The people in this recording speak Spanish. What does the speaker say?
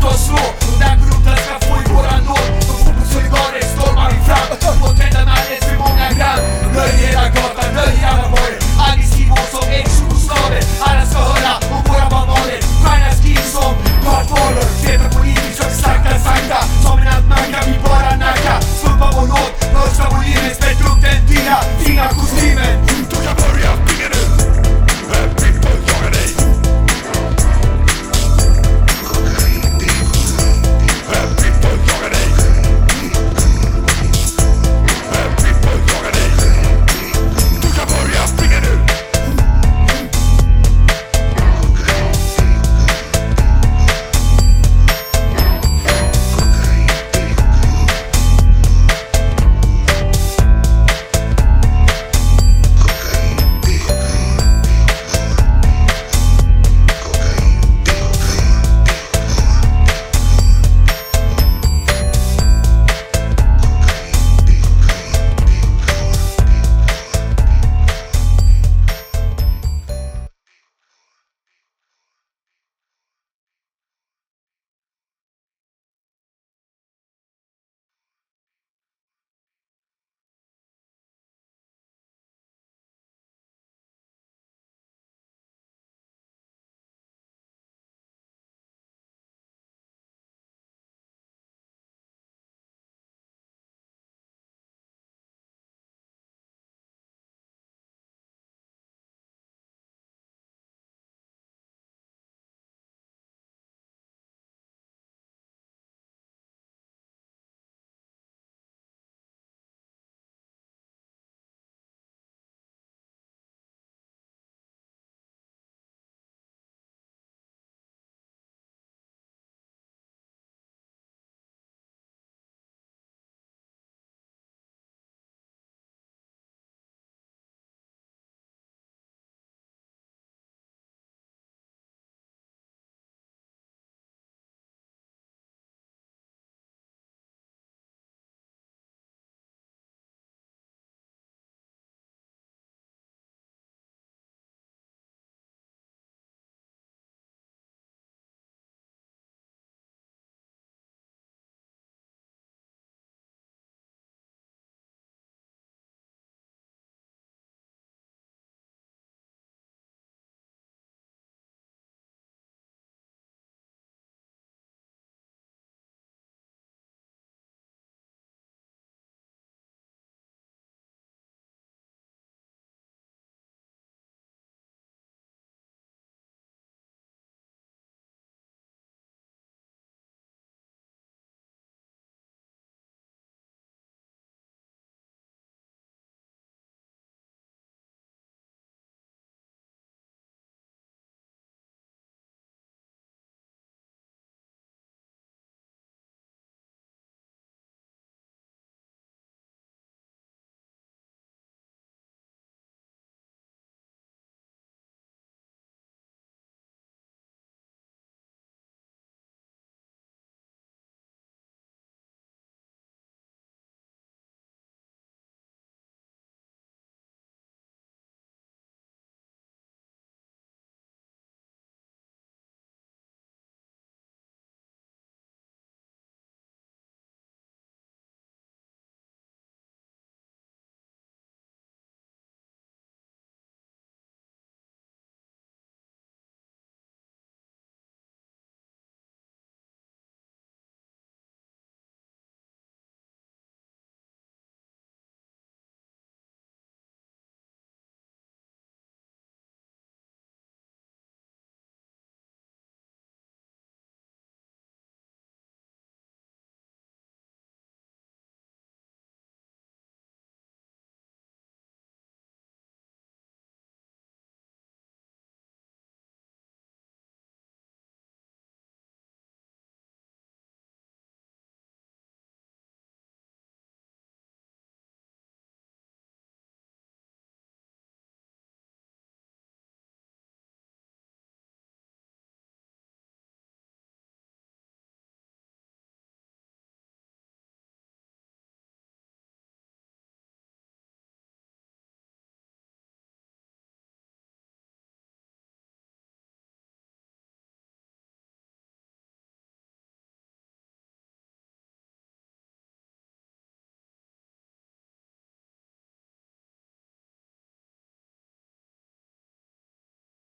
to zło Na grób dla twój pora nóg To wokół solidory, storma i frak Potrzeba na niezwykłą